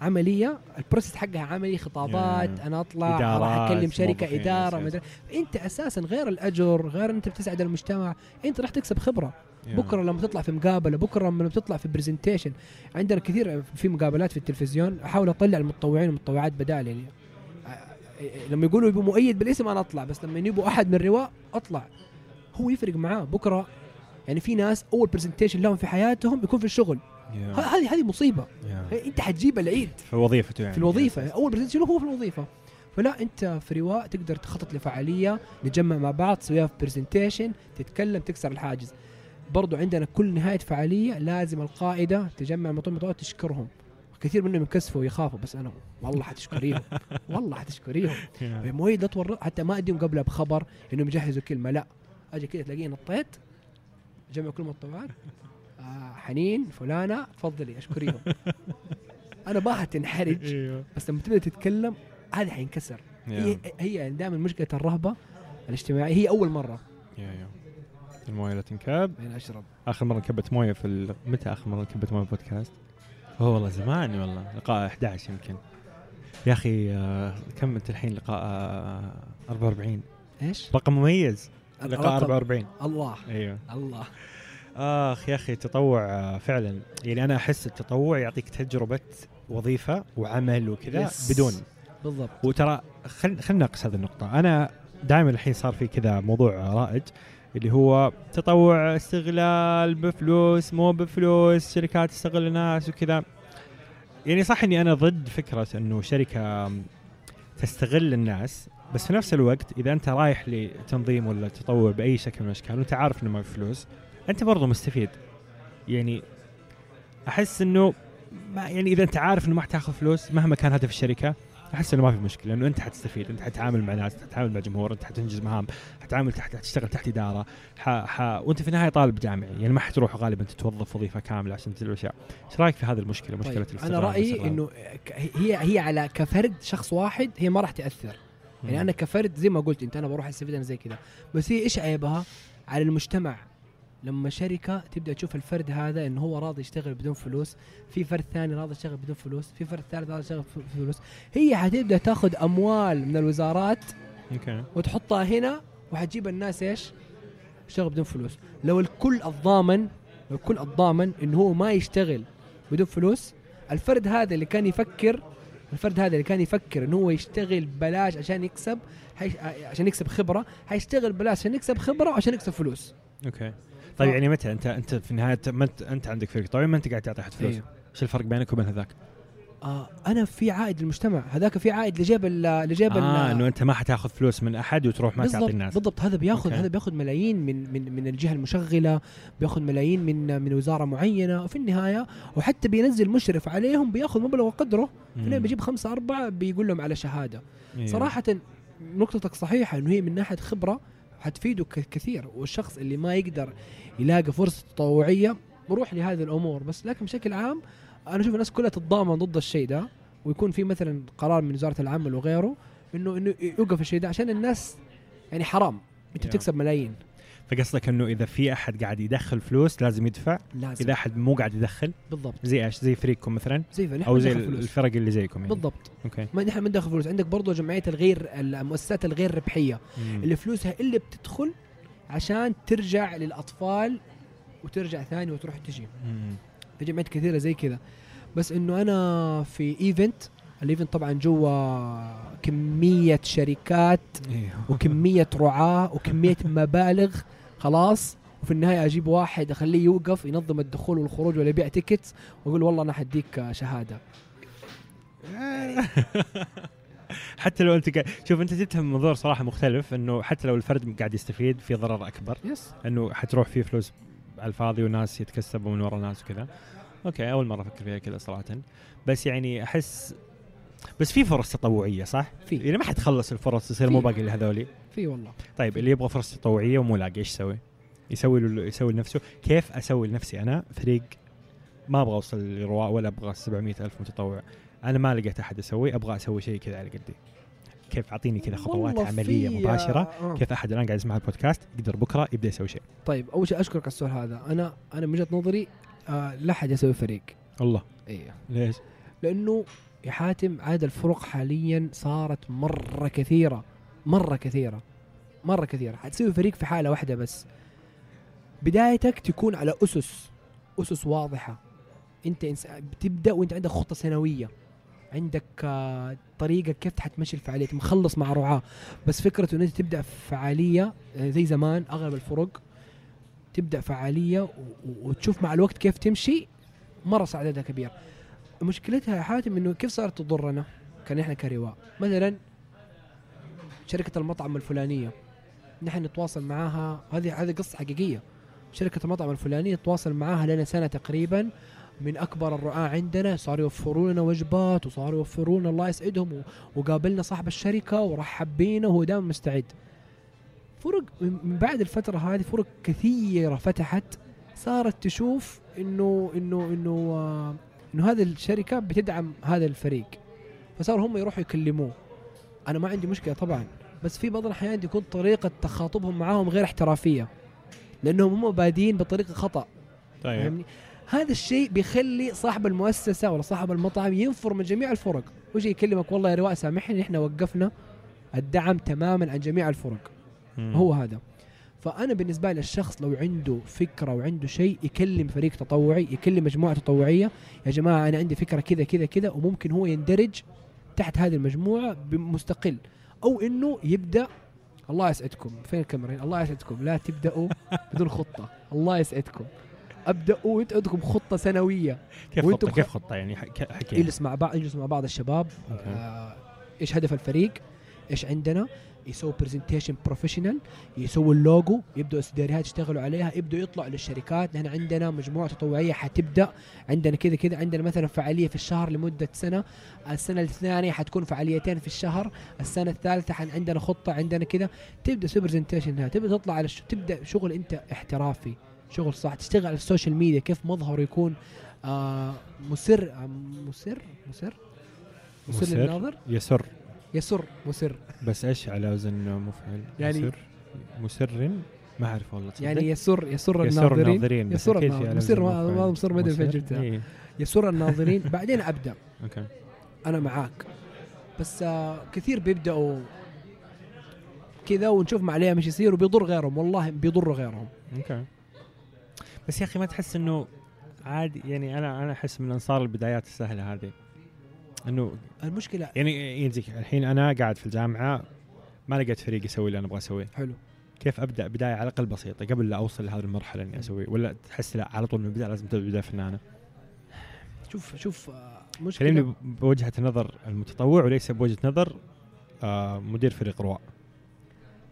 عملية البروسيس حقها عملي خطابات. أنا أطلع إدارات، أكلم شركة إدارة. مدري أنت أساسا غير الأجر غير أنت بتسعد المجتمع أنت راح تكسب خبرة. بكرة لما تطلع في مقابلة بكرة لما تطلع في presentation عندنا كثير في مقابلات في التلفزيون أحاول أطلع المتطوعين والمتطوعات بدال يعني لما يقولوا يبوا مؤيد بالاسم أنا أطلع بس لما يبوا أحد من الرواء أطلع هو يفرق معاه بكرة يعني في ناس أول presentation لهم في حياتهم يكون في الشغل. yeah. ه- هذه هذه مصيبة. yeah. أنت حتجيب العيد. في وظيفته يعني. في الوظيفة. أول presentation هو في الوظيفة. فلا أنت في رواء تقدر تخطط لفعالية نتجمع مع بعض تسويها في presentation تتكلم تكسر الحاجز. برضو عندنا كل نهاية فعالية لازم القائدة تجمع المطوع تشكرهم. كثير منهم يكسفوا ويخافوا بس أنا والله حتشكريهم. والله حتشكريهم. مويد لا تورط حتى ما أديهم قبلها بخبر إنهم يجهزوا كلمة. لا. أجي كذا تلاقيني نطيت. جمع كل المتطوعات آه حنين فلانة تفضلي أشكريهم. أنا باها تنحرج إيوه. بس لما تبدأ تتكلم هذا حينكسر. هي هي دائما مشكلة الرهبة الاجتماعية. هي أول مرة. الموية لا تنكب أشرب. آخر مرة كبت موية في ال... متى آخر مرة كبت موية بودكاست؟ هو والله زمان والله. لقاء 11 يمكن. يا أخي آه، كم أنت الحين لقاء آه، 44 إيش؟ رقم مميز. لقاء الرقم. 44 الله. أيوه. الله. آخ يا أخي التطوع آه، فعلا. يعني أنا أحس التطوع يعطيك تجربة وظيفة وعمل وكذا يس. بدون. بالضبط. وترى خل نناقش هذه النقطة. أنا دائما الحين صار في كذا موضوع رائج اللي هو تطوع استغلال بفلوس مو بفلوس شركات تستغل الناس وكذا. يعني صح إني أنا ضد فكرة إنه شركة تستغل الناس بس في نفس الوقت إذا أنت رايح لتنظيم ولا تطوع بأي شكل من الأشكال وأنت عارف إنه ما في فلوس أنت برضه مستفيد. يعني أحس إنه ما يعني إذا أنت عارف إنه ما حتاخذ فلوس مهما كان هدف الشركة أحس إنه ما في مشكلة لأنه أنت حتستفيد أنت حتتعامل مع ناس حتتعامل مع جمهور أنت حتنجز مهام حتعامل تحت حتشتغل تحت إدارة ح... ح... وأنت في النهاية طالب جامعي يعني ما حتروح غالبا تتوظف وظيفة كاملة عشان تسوي اشياء إيش رأيك في هذه المشكلة مشكلة طيب أنا رأيي؟ إنه هي هي على كفرد شخص واحد هي ما راح تأثر. يعني. أنا كفرد زي ما قلت أنت أنا بروح أستفيد أنا زي كذا. بس هي إيش عيبها؟ على المجتمع. لما شركة تبدأ تشوف الفرد هذا انه هو راضي يشتغل بدون فلوس في فرد ثاني راضي يشتغل بدون فلوس في فرد ثالث راضي يشتغل فلوس هي حتبدأ تاخذ أموال من الوزارات وتحطها هنا وحتجيب الناس إيش؟ يشتغل بدون فلوس. لو الكل الضامن لو الكل الضامن انه هو ما يشتغل بدون فلوس الفرد هذا اللي كان يفكر الفرد هذا اللي كان يفكر إنه هو يشتغل بلاش عشان يكسب حيش... عشان يكسب خبرة حيشتغل بلاش عشان يكسب خبرة وعشان يكسب فلوس. أوكي. طيب ف- يعني متى؟ انت أنت في النهايه ما انت, أنت عندك فريق. طوعي ما أنت قاعد تعطي أحد فلوس. إيش الفرق بينك وبين هذاك؟ آه أنا في عائد للمجتمع هذاك في عائد لجيب لجيب آه إنه أنت ما حتاخذ فلوس من أحد وتروح ما تعطي الناس بالضبط هذا بياخذ. هذا بياخذ ملايين من من من الجهة المشغلة بياخذ ملايين من من وزارة معينة وفي النهاية وحتى بينزل مشرف عليهم بياخذ مبلغ وقدره في. بيجيب خمسة أربعة بيقول لهم على شهادة أيوه. صراحة نقطتك صحيحة إنه هي من ناحية خبرة حتفيده كثير والشخص اللي ما يقدر يلاقي فرصة تطوعية بروح لهذه الأمور بس لكن بشكل عام أنا أشوف الناس كلها تتضامن ضد الشيء ده ويكون في مثلا قرار من وزارة العمل وغيره انه إنه يوقف الشيء ده عشان الناس يعني حرام. أنت. بتكسب ملايين. فقصدك إنه إذا في أحد قاعد يدخل فلوس لازم يدفع؟ لازم. إذا أحد مو قاعد يدخل؟ بالضبط. زي إيش؟ زي فريقكم مثلا؟ زي فنحن أو زي الفرق اللي زيكم يعني. بالضبط. أوكي. ما نحن بندخل فلوس. عندك برضو جمعية الغير المؤسسات الغير ربحية. مم. اللي فلوسها اللي بتدخل عشان ترجع للأطفال وترجع ثاني وتروح تجي. مم. في جمعيات كثيرة زي كذا. بس إنه أنا في event ال event طبعا جوا كمية شركات أيوه وكمية رعاة وكمية مبالغ خلاص. وفي النهاية أجيب واحد أخليه يوقف ينظم الدخول والخروج ولا يبيع tickets وأقول والله أنا حديك شهادة. حتى لو أنت شوف أنت تفهم منظور صراحة مختلف إنه حتى لو الفرد قاعد يستفيد في ضرر أكبر. yes إنه حتروح فيه فلوس على الفاضي وناس يتكسبوا من ورا ناس وكذا. okay أول مرة أفكر فيها كذا صراحة. بس يعني أحس بس في فرص تطوعية صح؟ في. يعني ما حتخلص الفرص يصير. مو باقي لهذولي. في والله. طيب اللي يبغى فرص تطوعية ومو لاقي إيش يسوي؟ يسوي يسوي لنفسه. كيف أسوي لنفسي أنا فريق ما أبغى أوصل لرواء ولا أبغى 700 ألف متطوع. أنا ما لقيت أحد أسوي أبغى أسوي شيء كذا على قدي. كيف أعطيني كذا خطوات عملية مباشرة آه. كيف أحد الآن قاعد يسمع البودكاست يقدر بكرة يبدأ يسوي شيء. طيب أول شيء أشكرك على السؤال هذا. أنا أنا من وجهة نظري آه لا أحد يسوي فريق. الله. إيه. ليش؟ لأنه يا حاتم عدد الفرق حاليا صارت مرة كثيرة مرة كثيرة مرة كثيرة. حتسوي فريق في حالة واحدة بس. بدايتك تكون على أسس أسس واضحة. أنت إنس... بتبدأ وأنت عندك خطة سنوية. عندك آه، طريقة كيف حتمشي الفعالية؟ مخلص مع رعاة بس فكرة انه أنت تبدأ فعالية آه، زي زمان أغلب الفرق تبدأ فعالية وتشوف مع الوقت كيف تمشي مرة عددها كبير. مشكلتها يا حاتم إنه كيف صارت تضرنا كان إحنا كرواء؟ مثلا شركة المطعم الفلانية نحن نتواصل معاها هذه هذه قصة حقيقية. شركة المطعم الفلانية نتواصل معاها لنا سنة تقريبا من أكبر الرعاة عندنا صاروا يوفروا لنا وجبات وصاروا يوفروا لنا الله يسعدهم وقابلنا صاحب الشركة ورحب بينا وهو دائما مستعد. فرق من بعد الفترة هذه فرق كثيرة فتحت صارت تشوف انه انه إنه آه إنه هذه الشركة بتدعم هذا الفريق. فصاروا هم يروحوا يكلموه. أنا ما عندي مشكلة طبعا بس في بعض الأحيان تكون طريقة تخاطبهم معاهم غير احترافية لأنهم هم بادين بطريقة خطأ. طيب. فاهمني؟ هذا الشيء بيخلي صاحب المؤسسة ولا صاحب المطعم ينفر من جميع الفرق. ويجي يكلمك والله يا رواء سامحني إحنا وقفنا الدعم تماما عن جميع الفرق. مم. هو هذا. فأنا بالنسبة لي الشخص لو عنده فكرة وعنده شيء يكلم فريق تطوعي يكلم مجموعة تطوعية يا جماعة أنا عندي فكرة كذا كذا كذا وممكن هو يندرج تحت هذه المجموعة مستقل أو إنه يبدأ الله يسعدكم. فين الكاميرا؟ الله يسعدكم. لا تبدأوا بدون خطة. الله يسعدكم. ابداوا أنتوا عندكم خطه سنوية. كيف خطة؟ كيف خطة يعني؟ حكي يجلس مع بعض يجلس مع بعض الشباب. آه إيش هدف الفريق؟ إيش عندنا؟ يسوي presentation professional يسوي اللوجو يبداوا استراتيجيات يشتغلوا عليها يبداوا يطلعوا للشركات. نحن عندنا مجموعة تطوعية حتبدأ. عندنا كذا كذا. عندنا مثلا فعالية في الشهر لمدة سنة. السنة الثانية حتكون فعاليتين في الشهر. السنة الثالثة حن عندنا خطة عندنا كذا. تبدأ تسوي presentation تبدأ تطلع على الش... تبدأ شغل أنت احترافي. شغل صح. تشتغل على ال social media كيف مظهره يكون آه مسر آه مسر مسر؟ مسر مسر؟ للناظر؟ يسر. يسر مسر. بس إيش على وزن مفعل؟ يعني- مسر مسر ما أعرف والله تصدق؟ يعني يسر يسر يسر الناظرين؟ الناظرين يسر أكيد في الناظرين. مسر ما مفعل. ما ما أدري فين مسر؟ جبتها إيه. يسر الناظرين. بعدين أبدأ. okay. أنا معاك. بس آه كثير بيبدأوا كذا ونشوف مع الأيام إيش يصير وبيضر غيرهم. والله بيضروا غيرهم. okay. بس يا أخي ما تحس إنه عادي؟ يعني أنا أنا أحس من أنصار البدايات السهلة هذه. إنه المشكلة يعني يجيك الحين أنا قاعد في الجامعة ما لقيت فريق يسوي اللي أنا أبغى أسويه. حلو. كيف أبدأ؟ بداية على الأقل بسيطة قبل لا أوصل لهذه المرحلة إني أسوي. ولا تحس لا على طول من البداية لازم تبدأ بداية فنانة. شوف شوف آه كلمني مشكلة ب- بوجهة نظر المتطوع وليس بوجهة نظر آه مدير فريق رواء.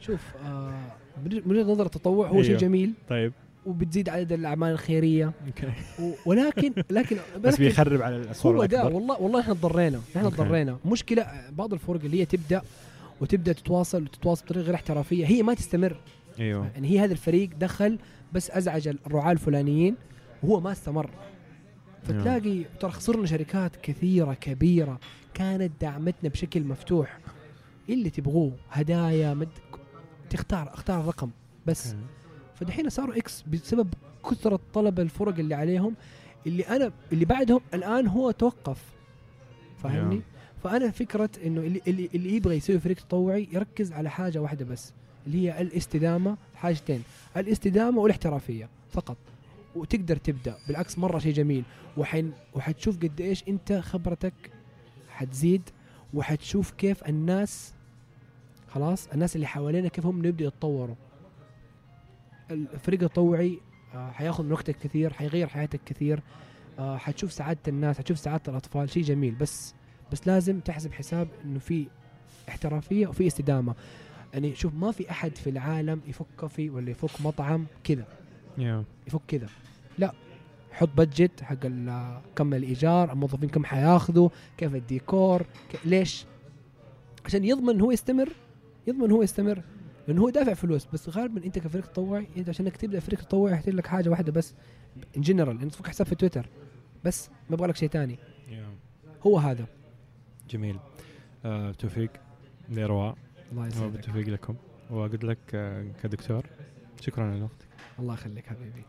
شوف آه من وجهة نظر التطوع هو شيء أيوه. جميل. طيب. وبتزيد عدد الأعمال الخيرية. ولكن لكن بس بيخرب على الصورة هو ده والله والله إحنا تضرينا إحنا. تضرينا مشكلة بعض الفرق اللي هي تبدأ وتبدأ تتواصل وتتواصل بطريقة غير احترافية هي ما تستمر. أيوه. يعني هي هذا الفريق دخل بس أزعج الرعاة الفلانيين وهو ما استمر. فتلاقي ترى خسرنا شركات كثيرة كبيرة كانت دعمتنا بشكل مفتوح. اللي تبغوه هدايا مد تختار اختار الرقم بس. okay. فدحين صاروا X بسبب كثره طلب الفرق اللي عليهم اللي أنا اللي بعدهم الآن هو توقف. فاهمني؟ يا. فأنا فكرة إنه اللي, اللي, اللي يبغى يسوي فريق تطوعي يركز على حاجة واحدة بس اللي هي الاستدامة حاجتين. الاستدامة والاحترافية فقط. وتقدر تبدأ. بالعكس مرة شيء جميل. وحين وحتشوف قد إيش أنت خبرتك حتزيد وحتشوف كيف الناس خلاص الناس اللي حوالينا كيف هم يبدأوا يتطوروا. الفريق التطوعي آه، حياخذ من وقتك كثير حيغير حياتك كثير آه، حتشوف سعادة الناس حتشوف سعادة الأطفال شيء جميل. بس بس لازم تحسب حساب إنه في احترافية وفي استدامة. يعني شوف ما في أحد في العالم يفك كوفي ولا يفك مطعم كذا. يفك كذا. لا حط بادجت حق ال- كم الإيجار الموظفين كم حياخذوا كيف الديكور. ليش؟ عشان يضمن هو يستمر يضمن هو يستمر. لأنه هو دافع فلوس بس غالبا أنت كفريق تطوعي أنت عشان إنك تبدأ فريق تطوعي يحتاج لك حاجة واحدة بس ان جنرال انك تفك حساب في تويتر بس ما يبغى لك شيء ثاني. هو هذا. جميل. آه توفيق لرواء الله يسعدك. وبالتوفيق لكم. وأقول لك آه كدكتور شكرا على وقتك. الله يخليك حبيبي.